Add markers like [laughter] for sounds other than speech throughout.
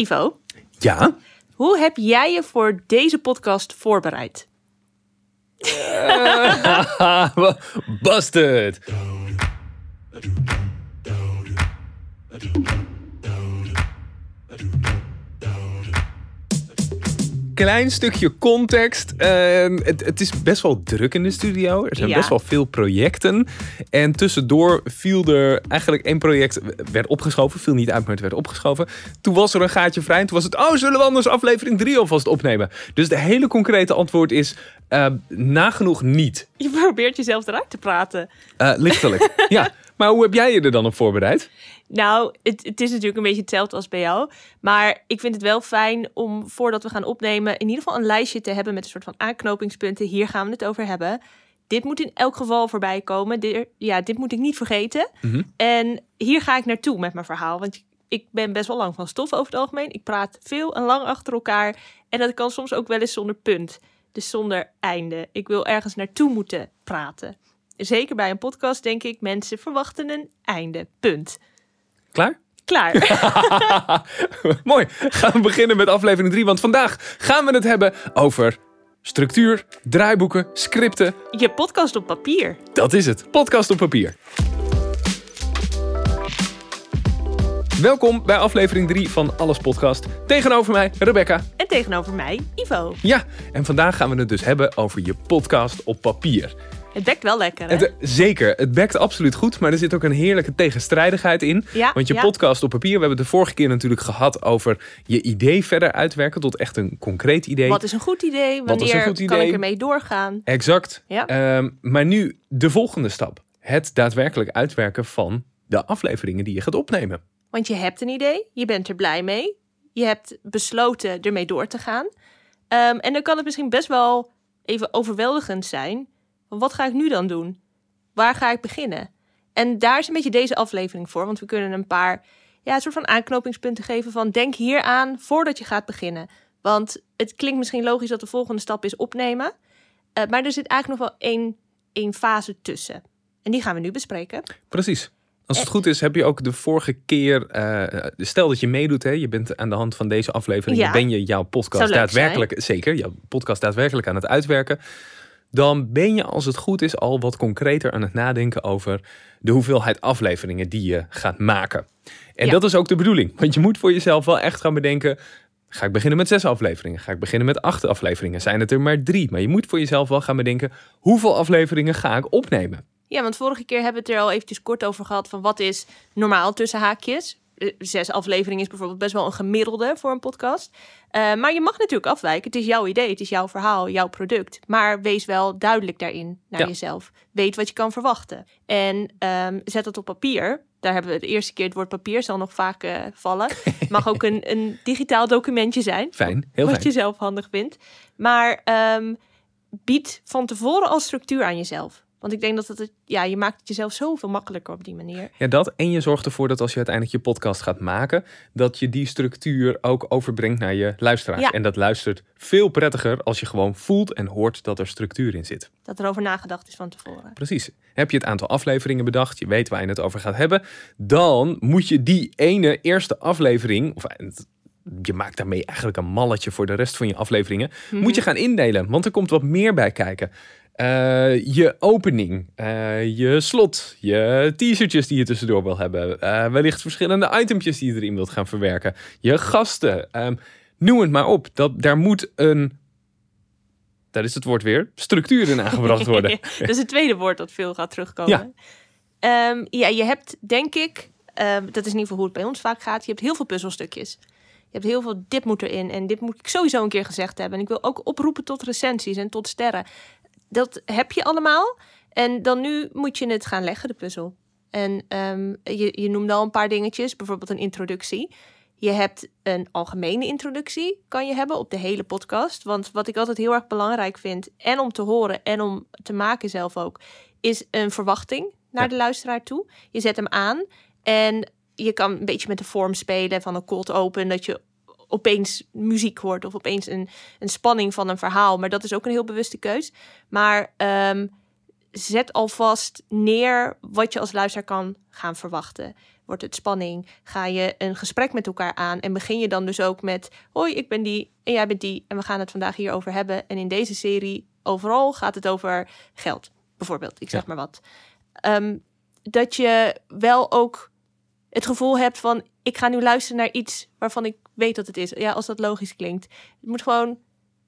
Ivo, Ja? hoe heb jij je voor deze podcast voorbereid? [laughs] Busted! Klein stukje context. Ehm, het, het is best wel druk in de studio. Er zijn Ja. best wel veel projecten. En tussendoor viel er eigenlijk één project, werd opgeschoven. Viel niet uit, maar het werd opgeschoven. Toen was er een gaatje vrij. En toen was het, oh, zullen we anders aflevering 3 alvast opnemen? Dus de hele concrete antwoord is, ehm, nagenoeg niet. Je probeert jezelf eruit te praten. Eh, lichtelijk. [laughs] ja. Maar hoe heb jij je er dan op voorbereid? Nou, het, het is natuurlijk een beetje hetzelfde als bij jou. Maar ik vind het wel fijn om voordat we gaan opnemen, in ieder geval een lijstje te hebben met een soort van aanknopingspunten. Hier gaan we het over hebben. Dit moet in elk geval voorbij komen. Dit, ja, dit moet ik niet vergeten. Mhm. En hier ga ik naartoe met mijn verhaal. Want ik ben best wel lang van stof over het algemeen. Ik praat veel en lang achter elkaar. En dat kan soms ook wel eens zonder punt. Dus zonder einde. Ik wil ergens naartoe moeten praten. Zeker bij een podcast denk ik, mensen verwachten een einde. Punt. Klaar? Klaar. [laughs] Mooi. Gaan we beginnen met aflevering 3. Want vandaag gaan we het hebben over structuur, draaiboeken, scripten. Je podcast op papier. Dat is het. Podcast op papier. Welkom bij aflevering 3 van Alles Podcast. Tegenover mij, Rebecca. En tegenover mij, Ivo. Ja, en vandaag gaan we het dus hebben over je podcast op papier. Het bekt wel lekker, hè? Het, zeker, het bekt absoluut goed, maar er zit ook een heerlijke tegenstrijdigheid in. Ja, Want je ja. podcast op papier, we hebben het de vorige keer natuurlijk gehad over je idee verder uitwerken tot echt een concreet idee. Wat is een goed idee? Wat is een Wanneer goed kan idee? ik ermee doorgaan? Exact. Ja. Ehm, maar nu de volgende stap. Het daadwerkelijk uitwerken van de afleveringen die je gaat opnemen. Want je hebt een idee, je bent er blij mee. Je hebt besloten ermee door te gaan. Ehm, en dan kan het misschien best wel even overweldigend zijn. Wat ga ik nu dan doen? Waar ga ik beginnen? En daar is een beetje deze aflevering voor. Want we kunnen een paar ja, een soort van aanknopingspunten geven van denk hier aan voordat je gaat beginnen. Want het klinkt misschien logisch dat de volgende stap is opnemen. Eh, maar er zit eigenlijk nog wel één, één fase tussen. En die gaan we nu bespreken. Precies. Als het goed is, heb je ook de vorige keer. eh, stel dat je meedoet, hè, je bent aan de hand van deze aflevering. Ja. Ben je jouw podcast daadwerkelijk. Zeker, jouw podcast daadwerkelijk aan het uitwerken. Dan ben je, als het goed is, al wat concreter aan het nadenken over de hoeveelheid afleveringen die je gaat maken. En Ja. dat is ook de bedoeling. Want je moet voor jezelf wel echt gaan bedenken. Ga ik beginnen met zes afleveringen? Ga ik beginnen met acht afleveringen? Zijn het er maar drie? Maar je moet voor jezelf wel gaan bedenken. Hoeveel afleveringen ga ik opnemen? Ja, want vorige keer hebben we het er al eventjes kort over gehad van wat is normaal tussen haakjes. Eh, Zes afleveringen is bijvoorbeeld best wel een gemiddelde voor een podcast. Eh, maar je mag natuurlijk afwijken. Het is jouw idee, het is jouw verhaal, jouw product. Maar wees wel duidelijk daarin naar Ja. jezelf. Weet wat je kan verwachten. En ehm, zet het op papier. Daar hebben we de eerste keer het woord papier zal nog vaak eh, vallen. [laughs] Mag ook een, een digitaal documentje zijn. Fijn, heel wat fijn. je zelf handig vindt. Maar ehm, bied van tevoren al structuur aan jezelf. Want ik denk dat het, ja, je maakt het jezelf zoveel makkelijker op die manier. Ja, dat. En je zorgt ervoor dat als je uiteindelijk je podcast gaat maken, dat je die structuur ook overbrengt naar je luisteraars. Ja. En dat luistert veel prettiger als je gewoon voelt en hoort dat er structuur in zit. Dat er over nagedacht is van tevoren. Precies. Heb je het aantal afleveringen bedacht, je weet waar je het over gaat hebben, dan moet je die ene eerste aflevering, of eh, je maakt daarmee eigenlijk een malletje voor de rest van je afleveringen, moet je gaan indelen, want er komt wat meer bij kijken. Eh, je opening, eh, je slot, je teasertjes die je tussendoor wil hebben, eh, wellicht verschillende itempjes die je erin wilt gaan verwerken, je gasten, ehm, noem het maar op. Dat, daar moet een, daar is het woord weer, structuur in aangebracht [laughs] worden. dat is het tweede woord dat veel gaat terugkomen. Ja, ja je hebt denk ik, ehm, dat is in ieder geval hoe het bij ons vaak gaat, je hebt heel veel puzzelstukjes. Je hebt heel veel, dit moet erin en dit moet ik sowieso een keer gezegd hebben. En ik wil ook oproepen tot recensies en tot sterren. Dat heb je allemaal. En dan nu moet je het gaan leggen, de puzzel. En ehm, je, je noemde al een paar dingetjes, bijvoorbeeld een introductie. Je hebt een algemene introductie, kan je hebben op de hele podcast. Want wat ik altijd heel erg belangrijk vind, en om te horen en om te maken zelf ook, is een verwachting naar Ja. de luisteraar toe. Je zet hem aan en je kan een beetje met de vorm spelen van een cold open, dat je opeens muziek hoort of opeens een, een spanning van een verhaal. Maar dat is ook een heel bewuste keus. Maar ehm, zet alvast neer wat je als luisteraar kan gaan verwachten. Wordt het spanning? Ga je een gesprek met elkaar aan? En begin je dan dus ook met: Hoi, ik ben die en jij bent die. En we gaan het vandaag hierover hebben. En in deze serie overal gaat het over geld, bijvoorbeeld. Ik zeg Ja. maar wat. Ehm, dat je wel ook het gevoel hebt van: Ik ga nu luisteren naar iets waarvan ik weet dat het is. Ja, als dat logisch klinkt. Je moet gewoon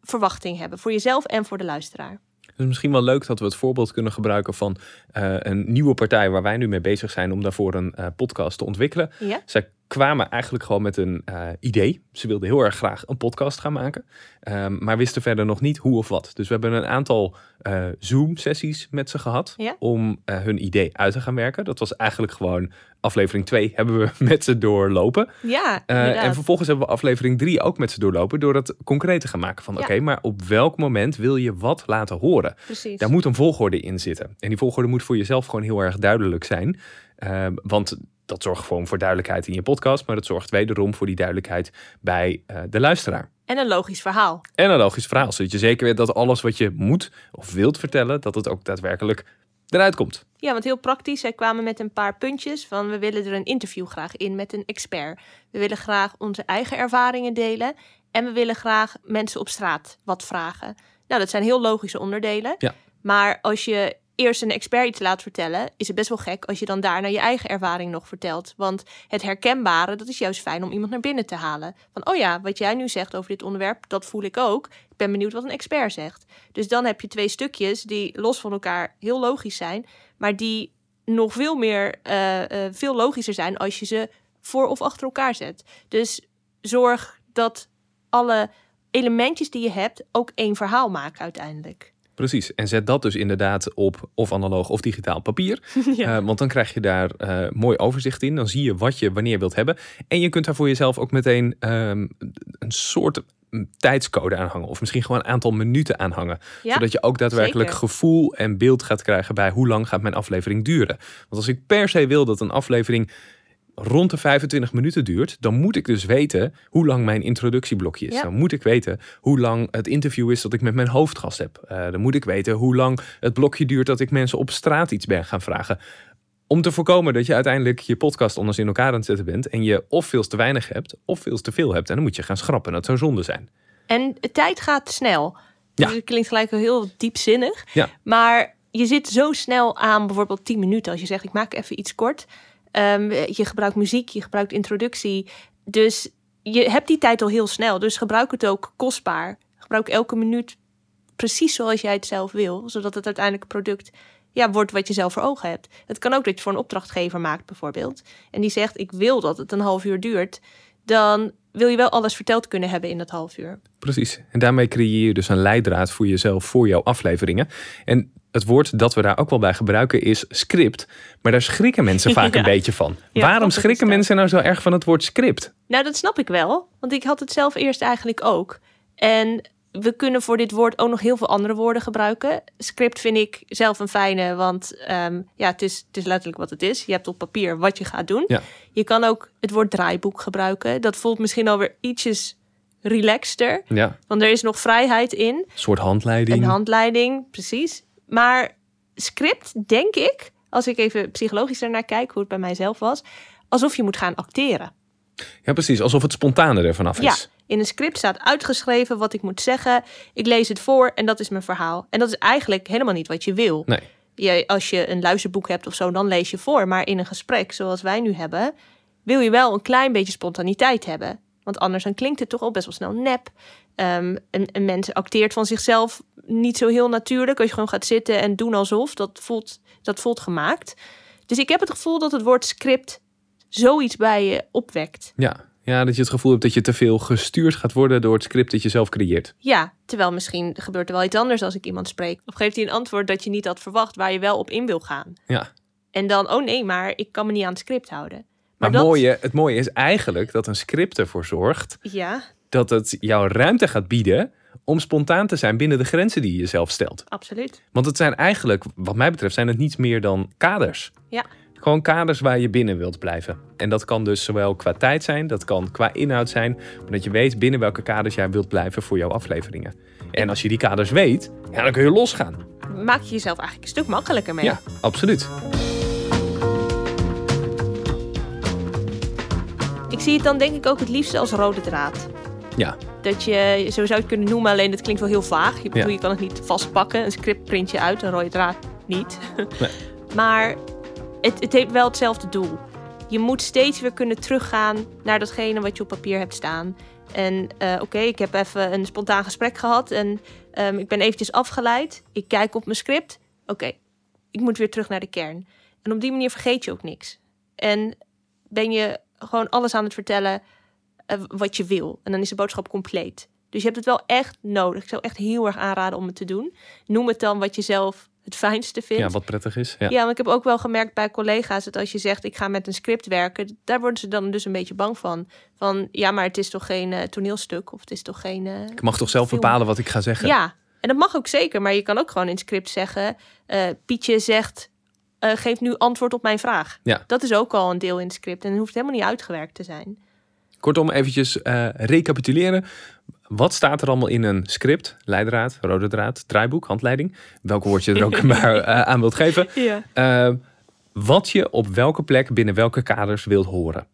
verwachting hebben voor jezelf en voor de luisteraar. Het is misschien wel leuk dat we het voorbeeld kunnen gebruiken van eh, een nieuwe partij waar wij nu mee bezig zijn om daarvoor een eh, podcast te ontwikkelen. Ja? Zij kwamen eigenlijk gewoon met een eh, idee. Ze wilden heel erg graag een podcast gaan maken, ehm, maar wisten verder nog niet hoe of wat. Dus we hebben een aantal eh, Zoom-sessies met ze gehad Ja. om eh, hun idee uit te gaan werken. Dat was eigenlijk gewoon aflevering 2 [laughs] hebben we met ze doorlopen. Ja, en vervolgens hebben we aflevering 3 ook met ze doorlopen door het concreet te gaan maken van Ja. oké, maar op welk moment wil je wat laten horen? Precies. Daar moet een volgorde in zitten. En die volgorde moet voor jezelf gewoon heel erg duidelijk zijn. Eh, want dat zorgt gewoon voor duidelijkheid in je podcast, maar dat zorgt wederom voor die duidelijkheid bij eh, de luisteraar. En een logisch verhaal. En een logisch verhaal, zodat je zeker weet dat alles wat je moet of wilt vertellen, dat het ook daadwerkelijk eruit komt. Ja, want heel praktisch. Zij kwamen met een paar puntjes van we willen er een interview graag in met een expert. We willen graag onze eigen ervaringen delen. En we willen graag mensen op straat wat vragen. Nou, dat zijn heel logische onderdelen. Ja. Maar als je eerst een expert iets laat vertellen, is het best wel gek als je dan daarna je eigen ervaring nog vertelt. Want het herkenbare, dat is juist fijn om iemand naar binnen te halen. Van, oh ja, wat jij nu zegt over dit onderwerp, dat voel ik ook. Ik ben benieuwd wat een expert zegt. Dus dan heb je twee stukjes die los van elkaar heel logisch zijn, maar die nog veel meer, eh, eh, veel logischer zijn als je ze voor of achter elkaar zet. Dus zorg dat alle elementjes die je hebt ook één verhaal maken uiteindelijk. Precies. En zet dat dus inderdaad op of analoog of digitaal papier. [laughs] Ja. Eh, want dan krijg je daar eh, mooi overzicht in. Dan zie je wat je wanneer wilt hebben. En je kunt daar voor jezelf ook meteen ehm, een soort mm, tijdscode aanhangen. Of misschien gewoon een aantal minuten aanhangen. Ja, Zodat je ook daadwerkelijk zeker. gevoel en beeld gaat krijgen bij hoe lang gaat mijn aflevering duren. Want als ik per se wil dat een aflevering rond de 25 minuten duurt, dan moet ik dus weten hoe lang mijn introductieblokje is. Ja. Dan moet ik weten hoe lang het interview is dat ik met mijn hoofdgast heb. Eh, dan moet ik weten hoe lang het blokje duurt dat ik mensen op straat iets ben gaan vragen. Om te voorkomen dat je uiteindelijk je podcast anders in elkaar aan het zetten bent en je of veel te weinig hebt of veel te veel hebt. En dan moet je gaan schrappen. Dat zou zonde zijn. En de tijd gaat snel. Ja. Dus het klinkt gelijk heel diepzinnig. Ja. Maar je zit zo snel aan bijvoorbeeld 10 minuten. Als je zegt, ik maak even iets kort. Ehm, je gebruikt muziek, je gebruikt introductie. Dus je hebt die tijd al heel snel. Dus gebruik het ook kostbaar. Gebruik elke minuut precies zoals jij het zelf wil. Zodat het uiteindelijk product ja, wordt wat je zelf voor ogen hebt. Het kan ook dat je voor een opdrachtgever maakt bijvoorbeeld. En die zegt, ik wil dat het een half uur duurt. Dan wil je wel alles verteld kunnen hebben in dat half uur. Precies. En daarmee creëer je dus een leidraad voor jezelf, voor jouw afleveringen. En het woord dat we daar ook wel bij gebruiken is script. Maar daar schrikken mensen [laughs] vaak Ja. een beetje van. Ja, Waarom schrikken mensen nou zo erg van het woord script? Nou, dat snap ik wel. Want ik had het zelf eerst eigenlijk ook. En we kunnen voor dit woord ook nog heel veel andere woorden gebruiken. Script vind ik zelf een fijne, want ehm, ja, het is, het is letterlijk wat het is. Je hebt op papier wat je gaat doen. Ja. Je kan ook het woord draaiboek gebruiken. Dat voelt misschien alweer ietsjes relaxter. Ja, Want er is nog vrijheid in. een soort handleiding. Een handleiding, precies. Maar script, denk ik, als ik even psychologisch ernaar kijk, hoe het bij mijzelf was, alsof je moet gaan acteren. Ja, precies. Alsof het spontane er vanaf Ja, is. in een script staat uitgeschreven wat ik moet zeggen. Ik lees het voor en dat is mijn verhaal. En dat is eigenlijk helemaal niet wat je wil. Nee. Je, als je een luisterboek hebt of zo, dan lees je voor. Maar in een gesprek zoals wij nu hebben, wil je wel een klein beetje spontaniteit hebben. Want anders dan klinkt het toch al best wel snel nep. Ehm, een, een mens acteert van zichzelf niet zo heel natuurlijk. Als je gewoon gaat zitten en doen alsof, dat voelt, dat voelt gemaakt. Dus ik heb het gevoel dat het woord script zoiets bij je opwekt. Ja. ja, dat je het gevoel hebt dat je te veel gestuurd gaat worden door het script dat je zelf creëert. Ja, terwijl misschien gebeurt er wel iets anders als ik iemand spreek. Of geeft hij een antwoord dat je niet had verwacht, waar je wel op in wil gaan. Ja. En dan, oh nee, maar ik kan me niet aan het script houden. Maar dat- mooie, het mooie is eigenlijk dat een script ervoor zorgt Ja, dat het jou ruimte gaat bieden om spontaan te zijn binnen de grenzen die je jezelf stelt. absoluut. Want het zijn eigenlijk, wat mij betreft, zijn het niets meer dan kaders. Ja, Gewoon kaders waar je binnen wilt blijven. En dat kan dus zowel qua tijd zijn, dat kan qua inhoud zijn, maar dat je weet binnen welke kaders jij wilt blijven voor jouw afleveringen. En als je die kaders weet, ja, dan kun je losgaan. maak je jezelf eigenlijk een stuk makkelijker mee. Ja, absoluut. Ik zie het dan denk ik ook het liefst als rode draad. Ja, Dat je, zo zou je het kunnen noemen, alleen het klinkt wel heel vaag. Je, bedoel, Ja. je kan het niet vastpakken. Een script print je uit, een rode draad niet. [laughs] Nee. maar het, het heeft wel hetzelfde doel. Je moet steeds weer kunnen teruggaan naar datgene wat je op papier hebt staan. En eh, oké, ik heb even een spontaan gesprek gehad en ehm, ik ben eventjes afgeleid. Ik kijk op mijn script. Oké, ik moet weer terug naar de kern. En op die manier vergeet je ook niks. En ben je gewoon alles aan het vertellen wat je wil. En dan is de boodschap compleet. Dus je hebt het wel echt nodig. Ik zou echt heel erg aanraden om het te doen. Noem het dan wat je zelf het fijnste vindt. ja wat prettig is. Ja. Ja, want ik heb ook wel gemerkt bij collega's dat als je zegt ik ga met een script werken, daar worden ze dan dus een beetje bang van. Van ja, maar het is toch geen eh, toneelstuk of het is toch geen. eh, Ik mag toch zelf film. bepalen wat ik ga zeggen. Ja, en dat mag ook zeker, maar je kan ook gewoon in het script zeggen: eh, Pietje zegt. eh, geef nu antwoord op mijn vraag. Ja. Dat is ook al een deel in het script en het hoeft helemaal niet uitgewerkt te zijn. Kortom, eventjes eh, recapituleren. Wat staat er allemaal in een script? Leidraad, rode draad, draaiboek, handleiding. Welk woord je er ook [laughs] maar eh, aan wilt geven. Ja. Eh, wat je op welke plek binnen welke kaders wilt horen.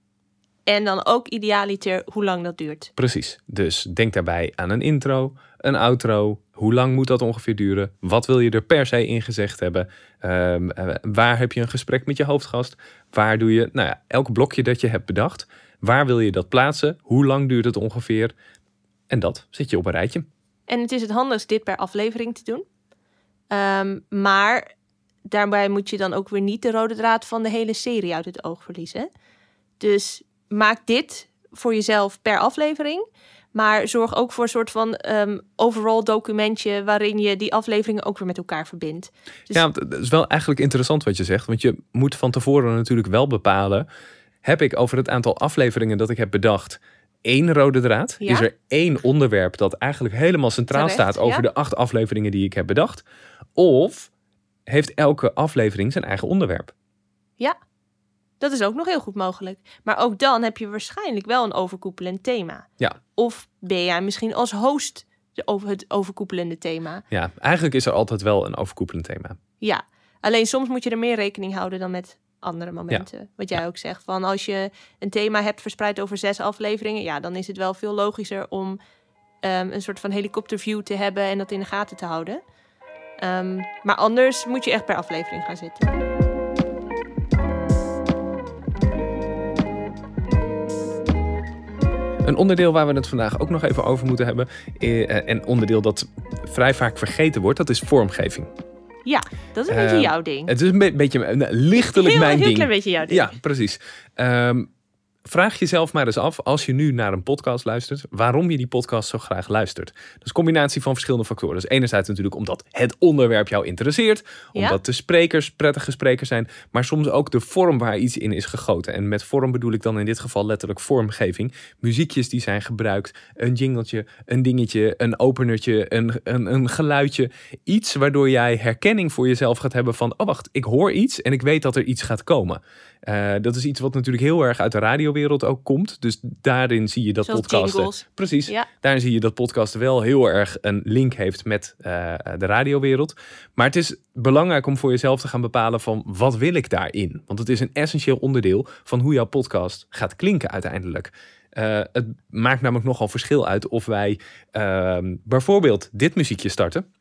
En dan ook idealiter hoe lang dat duurt. Precies. Dus denk daarbij aan een intro, een outro. Hoe lang moet dat ongeveer duren? Wat wil je er per se in gezegd hebben? Ehm, eh, waar heb je een gesprek met je hoofdgast? Waar doe je, nou ja, elk blokje dat je hebt bedacht. Waar wil je dat plaatsen? Hoe lang duurt het ongeveer? En dat zet je op een rijtje. En het is het handigst dit per aflevering te doen. Ehm, maar daarbij moet je dan ook weer niet de rode draad van de hele serie uit het oog verliezen. Dus maak dit voor jezelf per aflevering. Maar zorg ook voor een soort van ehm, overall documentje waarin je die afleveringen ook weer met elkaar verbindt. Dus- Ja, het is wel eigenlijk interessant wat je zegt. Want je moet van tevoren natuurlijk wel bepalen. Heb ik over het aantal afleveringen dat ik heb bedacht één rode draad? Ja. Is er één onderwerp dat eigenlijk helemaal centraal Terecht, staat over ja. de acht afleveringen die ik heb bedacht? Of heeft elke aflevering zijn eigen onderwerp? Dat is ook nog heel goed mogelijk. Maar ook dan heb je waarschijnlijk wel een overkoepelend thema. Ja. Of ben jij misschien als host de over het overkoepelende thema? Ja, eigenlijk is er altijd wel een overkoepelend thema. Ja, alleen soms moet je er meer rekening houden dan met andere momenten. Wat jij ook zegt, van als je een thema hebt verspreid over zes afleveringen, ja, dan is het wel veel logischer om ehm, een soort van helikopterview te hebben en dat in de gaten te houden. Ehm, maar anders moet je echt per aflevering gaan zitten. Een onderdeel waar we het vandaag ook nog even over moeten hebben. eh, En onderdeel dat vrij vaak vergeten wordt, dat is vormgeving. Ja, dat is een beetje Ehm, jouw ding. Het is een be- beetje een lichtelijk heel, mijn heel ding. klein beetje jouw ding. Ja, precies. Ehm, vraag jezelf maar eens af, als je nu naar een podcast luistert, waarom je die podcast zo graag luistert. Dat is een combinatie van verschillende factoren. Dus enerzijds natuurlijk omdat het onderwerp jou interesseert, Ja. omdat de sprekers prettige sprekers zijn, maar soms ook de vorm waar iets in is gegoten. En met vorm bedoel ik dan in dit geval letterlijk vormgeving. Muziekjes die zijn gebruikt, een jingletje, een dingetje, een openertje, een, een, een geluidje. Iets waardoor jij herkenning voor jezelf gaat hebben van, oh wacht, ik hoor iets en ik weet dat er iets gaat komen. Eh, dat is iets wat natuurlijk heel erg uit de radiowereld ook komt. Dus daarin zie je dat Zoals podcasten. jingles. Precies. Ja. Daarin zie je dat podcasten wel heel erg een link heeft met eh, de radiowereld. Maar het is belangrijk om voor jezelf te gaan bepalen van wat wil ik daarin? Want het is een essentieel onderdeel van hoe jouw podcast gaat klinken uiteindelijk. Eh, het maakt namelijk nogal verschil uit of wij ehm, bijvoorbeeld dit muziekje starten.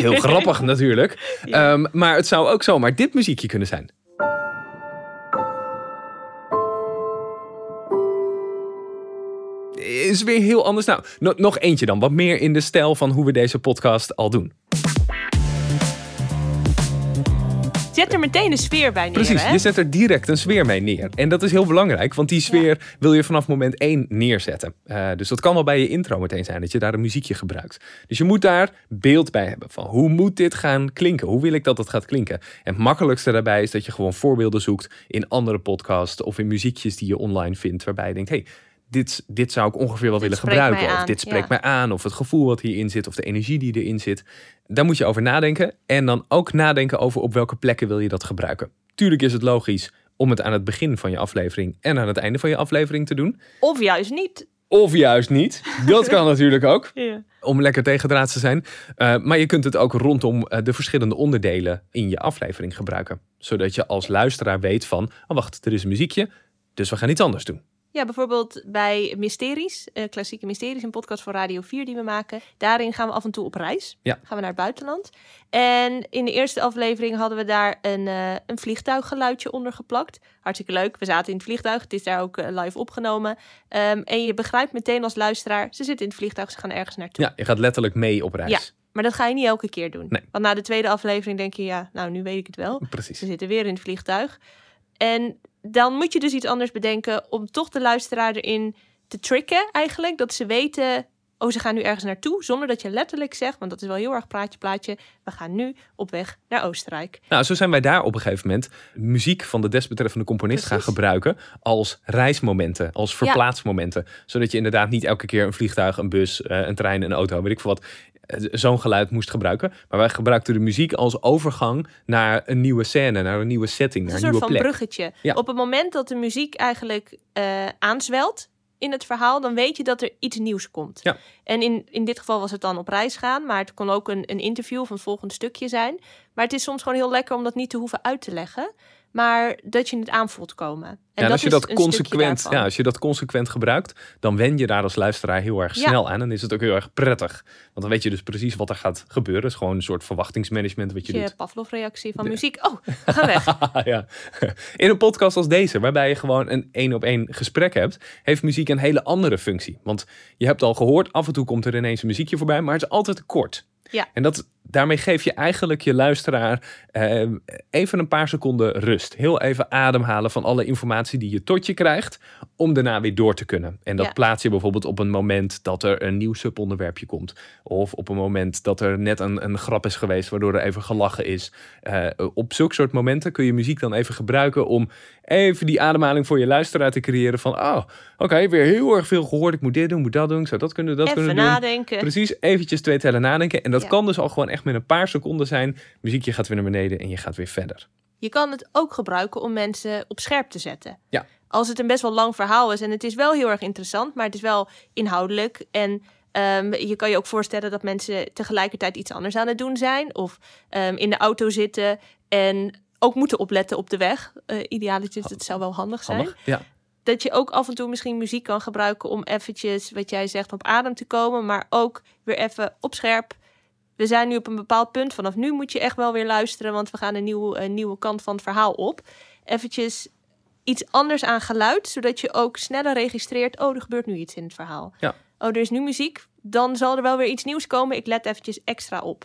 Heel [laughs] grappig natuurlijk. Ehm, maar het zou ook zomaar dit muziekje kunnen zijn. Is weer heel anders. Nou, no- nog eentje dan. Wat meer in de stijl van hoe we deze podcast al doen. Zet er meteen een sfeer bij neer, Precies, hè? je zet er direct een sfeer mee neer. En dat is heel belangrijk, want die sfeer wil je vanaf moment één neerzetten. Eh, dus dat kan wel bij je intro meteen zijn, dat je daar een muziekje gebruikt. Dus je moet daar beeld bij hebben van hoe moet dit gaan klinken? Hoe wil ik dat het gaat klinken? En het makkelijkste daarbij is dat je gewoon voorbeelden zoekt in andere podcasts of in muziekjes die je online vindt, waarbij je denkt, hey, dit, dit zou ik ongeveer wel willen gebruiken. Of dit spreekt ja. mij aan. Of het gevoel wat hierin zit. Of de energie die erin zit. Daar moet je over nadenken. En dan ook nadenken over op welke plekken wil je dat gebruiken. Tuurlijk is het logisch om het aan het begin van je aflevering en aan het einde van je aflevering te doen. Of juist niet. Of juist niet. Dat kan [laughs] natuurlijk ook. Ja. Om lekker tegendraads te zijn. Uh, maar je kunt het ook rondom uh, de verschillende onderdelen in je aflevering gebruiken. Zodat je als luisteraar weet van, oh wacht, er is een muziekje. Dus we gaan iets anders doen. Ja, bijvoorbeeld bij Mysteries, uh, klassieke Mysteries, een podcast voor Radio 4 die we maken. Daarin gaan we af en toe op reis. Ja. Gaan we naar het buitenland. En in de eerste aflevering hadden we daar een, uh, een vliegtuiggeluidje onder geplakt. Hartstikke leuk. We zaten in het vliegtuig. Het is daar ook uh, live opgenomen. Um, en je begrijpt meteen als luisteraar, ze zitten in het vliegtuig, ze gaan ergens naartoe. Ja, je gaat letterlijk mee op reis. Ja. Maar dat ga je niet elke keer doen. Nee. Want na de tweede aflevering denk je, ja, nou nu weet ik het wel. [laughs] Precies. Ze zitten weer in het vliegtuig. En dan moet je dus iets anders bedenken om toch de luisteraar erin te tricken eigenlijk. Dat ze weten, oh ze gaan nu ergens naartoe. Zonder dat je letterlijk zegt, want dat is wel heel erg praatje plaatje. We gaan nu op weg naar Oostenrijk. Nou, zo zijn wij daar op een gegeven moment muziek van de desbetreffende componist Precies. gaan gebruiken. Als reismomenten, als verplaatsmomenten. Zodat je inderdaad niet elke keer een vliegtuig, een bus, uh, een trein, een auto, weet ik veel wat zo'n geluid moest gebruiken. Maar wij gebruikten de muziek als overgang naar een nieuwe scène, naar een nieuwe setting, naar een een, soort nieuwe van plek. bruggetje. Ja. Op het moment dat de muziek eigenlijk uh, aanzwelt in het verhaal, dan weet je dat er iets nieuws komt. Ja. En in, in dit geval was het dan op reis gaan, maar het kon ook een, een interview of een volgend stukje zijn. Maar het is soms gewoon heel lekker om dat niet te hoeven uit te leggen, maar dat je het aanvoelt komen. En Ja, als je dat consequent, ja, als je dat consequent gebruikt, dan wen je daar als luisteraar heel erg Ja. snel aan. En is het ook heel erg prettig. Want dan weet je dus precies wat er gaat gebeuren. Het is gewoon een soort verwachtingsmanagement wat je je doet. Pavlov-reactie van muziek. Oh, gaan weg. [laughs] ja. In een podcast als deze, waarbij je gewoon een één op één gesprek hebt, heeft muziek een hele andere functie. Want je hebt al gehoord, af en toe komt er ineens een muziekje voorbij, maar het is altijd te kort. Ja. En dat, daarmee geef je eigenlijk je luisteraar eh, even een paar seconden rust. Heel even ademhalen van alle informatie die je tot je krijgt, om daarna weer door te kunnen. En dat Ja. plaats je bijvoorbeeld op een moment dat er een nieuw subonderwerpje komt. Of op een moment dat er net een, een grap is geweest, waardoor er even gelachen is. Eh, op zulke soort momenten kun je muziek dan even gebruiken om even die ademhaling voor je luisteraar te creëren. Van, oh, oké, weer heel erg veel gehoord. Ik moet dit doen, moet dat doen. Ik zou dat kunnen, dat Even kunnen doen. nadenken. Precies, eventjes twee tellen nadenken. En dat Ja. kan dus al gewoon echt met een paar seconden zijn. Muziekje gaat weer naar beneden en je gaat weer verder. Je kan het ook gebruiken om mensen op scherp te zetten. Ja. Als het een best wel lang verhaal is en het is wel heel erg interessant, maar het is wel inhoudelijk. En ehm, je kan je ook voorstellen dat mensen tegelijkertijd iets anders aan het doen zijn. Of ehm, in de auto zitten en ook moeten opletten op de weg. Uh, idealiter, het zou wel handig zijn. Handig? Ja. Dat je ook af en toe misschien muziek kan gebruiken om eventjes, wat jij zegt, op adem te komen. Maar ook weer even op scherp. We zijn nu op een bepaald punt. Vanaf nu moet je echt wel weer luisteren, want we gaan een, nieuw, een nieuwe kant van het verhaal op. Eventjes iets anders aan geluid, zodat je ook sneller registreert. Oh, er gebeurt nu iets in het verhaal. Ja. Oh, er is nu muziek. Dan zal er wel weer iets nieuws komen. Ik let eventjes extra op.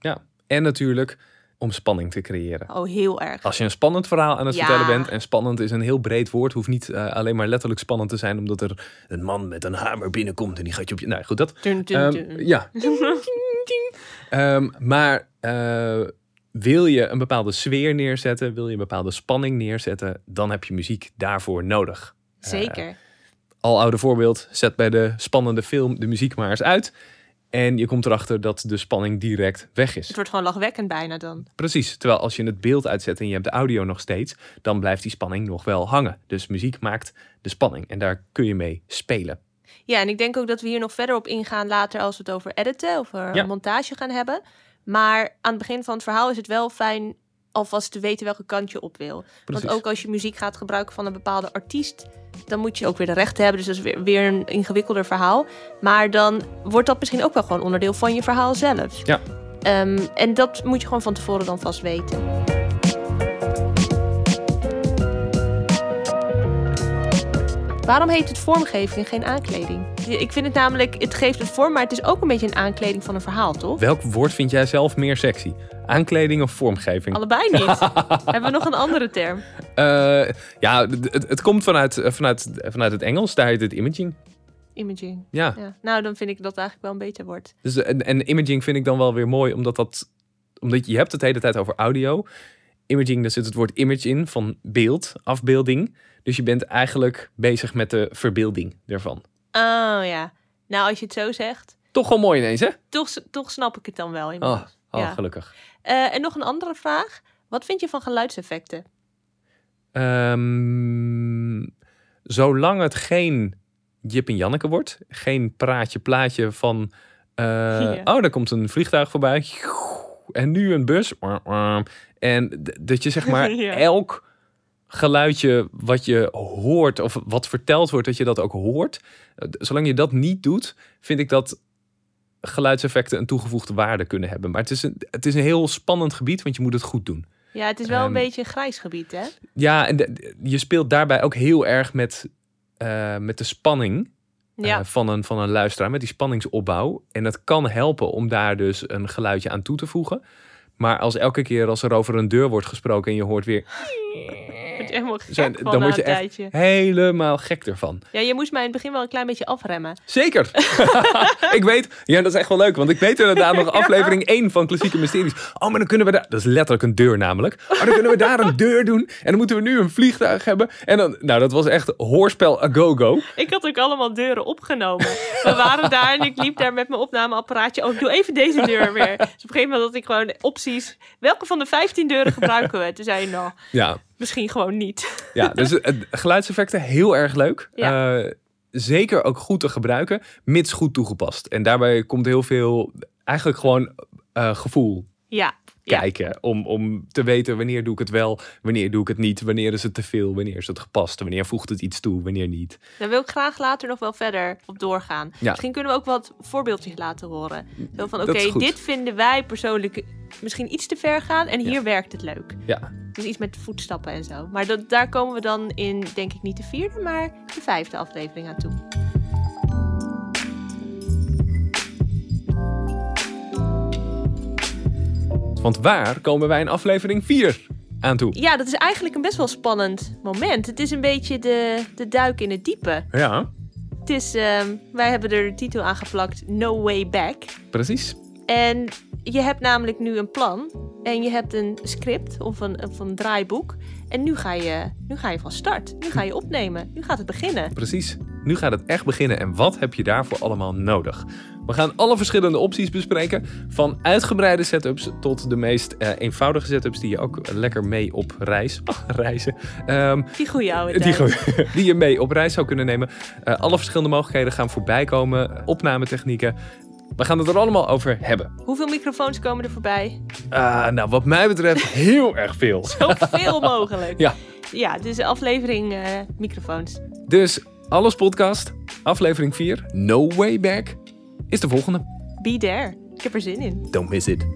ja. En natuurlijk om spanning te creëren. Oh, heel erg. Als je een spannend verhaal aan het Ja. vertellen bent, en spannend is een heel breed woord, hoeft niet uh, alleen maar letterlijk spannend te zijn, omdat er een man met een hamer binnenkomt en die gaat je op je. Nou goed, dat. Dun, dun, Um, dun. ja. [laughs] um, maar uh, wil je een bepaalde sfeer neerzetten, wil je een bepaalde spanning neerzetten, dan heb je muziek daarvoor nodig. Zeker. Uh, al oude voorbeeld, zet bij de spannende film de muziek maar eens uit. En je komt erachter dat de spanning direct weg is. Het wordt gewoon lachwekkend bijna dan. Precies. Terwijl als je het beeld uitzet en je hebt de audio nog steeds, dan blijft die spanning nog wel hangen. Dus muziek maakt de spanning en daar kun je mee spelen. Ja, en ik denk ook dat we hier nog verder op ingaan later als we het over editen, over Ja. montage gaan hebben. Maar aan het begin van het verhaal is het wel fijn alvast te weten welke kant je op wil. Precies. Want ook als je muziek gaat gebruiken van een bepaalde artiest, dan moet je ook weer de rechten hebben. Dus dat is weer, weer een ingewikkelder verhaal. Maar dan wordt dat misschien ook wel gewoon onderdeel van je verhaal zelf. Ja. Ehm, en dat moet je gewoon van tevoren dan vast weten. Waarom heet het vormgeving en geen aankleding? Ik vind het namelijk, het geeft het vorm, maar het is ook een beetje een aankleding van een verhaal, toch? Welk woord vind jij zelf meer sexy? Aankleding of vormgeving? Allebei niet. [laughs] Hebben we nog een andere term? Uh, ja, het, het komt vanuit, eh, vanuit, vanuit het Engels. Daar heet het imaging. Imaging. Ja. ja. Nou, dan vind ik dat eigenlijk wel een beter woord. Dus, en, en imaging vind ik dan wel weer mooi, omdat, dat, omdat je hebt het de hele tijd over audio. Imaging, daar zit het woord image in, van beeld, afbeelding. Dus je bent eigenlijk bezig met de verbeelding ervan. Oh ja. Nou, als je het zo zegt. Toch wel mooi ineens, hè? Toch, toch snap ik het dan wel Oh, inmiddels. oh Ja. gelukkig. Uh, en nog een andere vraag. Wat vind je van geluidseffecten? Um, zolang het geen Jip en Janneke wordt. Geen praatje plaatje van... eh, [laughs] Ja. Oh, daar komt een vliegtuig voorbij. En nu een bus. En dat je zeg maar [laughs] Ja. elk geluidje wat je hoort of wat verteld wordt, dat je dat ook hoort. Zolang je dat niet doet, vind ik dat geluidseffecten een toegevoegde waarde kunnen hebben. Maar het is een, het is een heel spannend gebied, want je moet het goed doen. Ja, het is wel een Ehm, beetje een grijs gebied, hè? Ja, en de- je speelt daarbij ook heel erg met, eh, met de spanning Ja. eh, van, een, van een luisteraar, met die spanningsopbouw. En het kan helpen om daar dus een geluidje aan toe te voegen. Maar als elke keer als er over een deur wordt gesproken en je hoort weer... Helemaal gek Zijn- van dan word je echt helemaal gek ervan. Ja, je moest mij in het begin wel een klein beetje afremmen. Zeker. [laughs] ik weet, ja, dat is echt wel leuk. Want ik weet inderdaad nog [laughs] aflevering 1 van Klassieke Mysteries. Oh, maar dan kunnen we daar, dat is letterlijk een deur namelijk. Maar dan kunnen we daar een deur doen. En dan moeten we nu een vliegtuig hebben. En dan, nou, dat was echt hoorspel a go-go. Ik had ook allemaal deuren opgenomen. We waren daar en ik liep daar met mijn opnameapparaatje. Oh, ik doe even deze deur weer. Dus op een gegeven moment had ik gewoon opties. Welke van de 15 deuren gebruiken we? Toen zei je, nou, Ja, misschien gewoon niet. ja [laughs] dus het, geluidseffecten heel erg leuk. Ja. Eh, zeker ook goed te gebruiken, mits goed toegepast. En daarbij komt heel veel, eigenlijk gewoon eh, gevoel Ja, ja. kijken. Om, om te weten wanneer doe ik het wel, wanneer doe ik het niet, wanneer is het te veel, wanneer is het gepast, wanneer voegt het iets toe, wanneer niet. Daar wil ik graag later nog wel verder op doorgaan. Ja. Misschien kunnen we ook wat voorbeeldjes laten horen. Zo van, oké, dit vinden wij persoonlijk misschien iets te ver gaan. En hier werkt het leuk. Ja, Dus iets met voetstappen en zo. Maar dat, daar komen we dan in, denk ik, niet de vierde, maar de vijfde aflevering aan toe. want waar komen wij in aflevering 4 aan toe? Ja, dat is eigenlijk een best wel spannend moment. Het is een beetje de, de duik in het diepe. Ja, Het is, ehm, wij hebben er de titel aan geplakt, No Way Back. precies. En je hebt namelijk nu een plan. En je hebt een script of een, of een draaiboek. En nu ga, je, nu ga je van start. Nu ga je opnemen. Nu gaat het beginnen. Precies. Nu gaat het echt beginnen en wat heb je daarvoor allemaal nodig? We gaan alle verschillende opties bespreken. Van uitgebreide setups tot de meest eh, eenvoudige setups die je ook lekker mee op reis, [laughs] reizen. Ehm, Die goede oude [laughs] die je mee op reis zou kunnen nemen. Eh, alle verschillende mogelijkheden gaan voorbij komen. Opnametechnieken. We gaan het er allemaal over hebben. Hoeveel microfoons komen er voorbij? Ah, nou, wat mij betreft heel erg veel. [laughs] Zoveel mogelijk. Ja. Ja, dus de aflevering eh, microfoons. Dus alles podcast, aflevering 4, No Way Back, is de volgende. Be there. Ik heb er zin in. Don't miss it.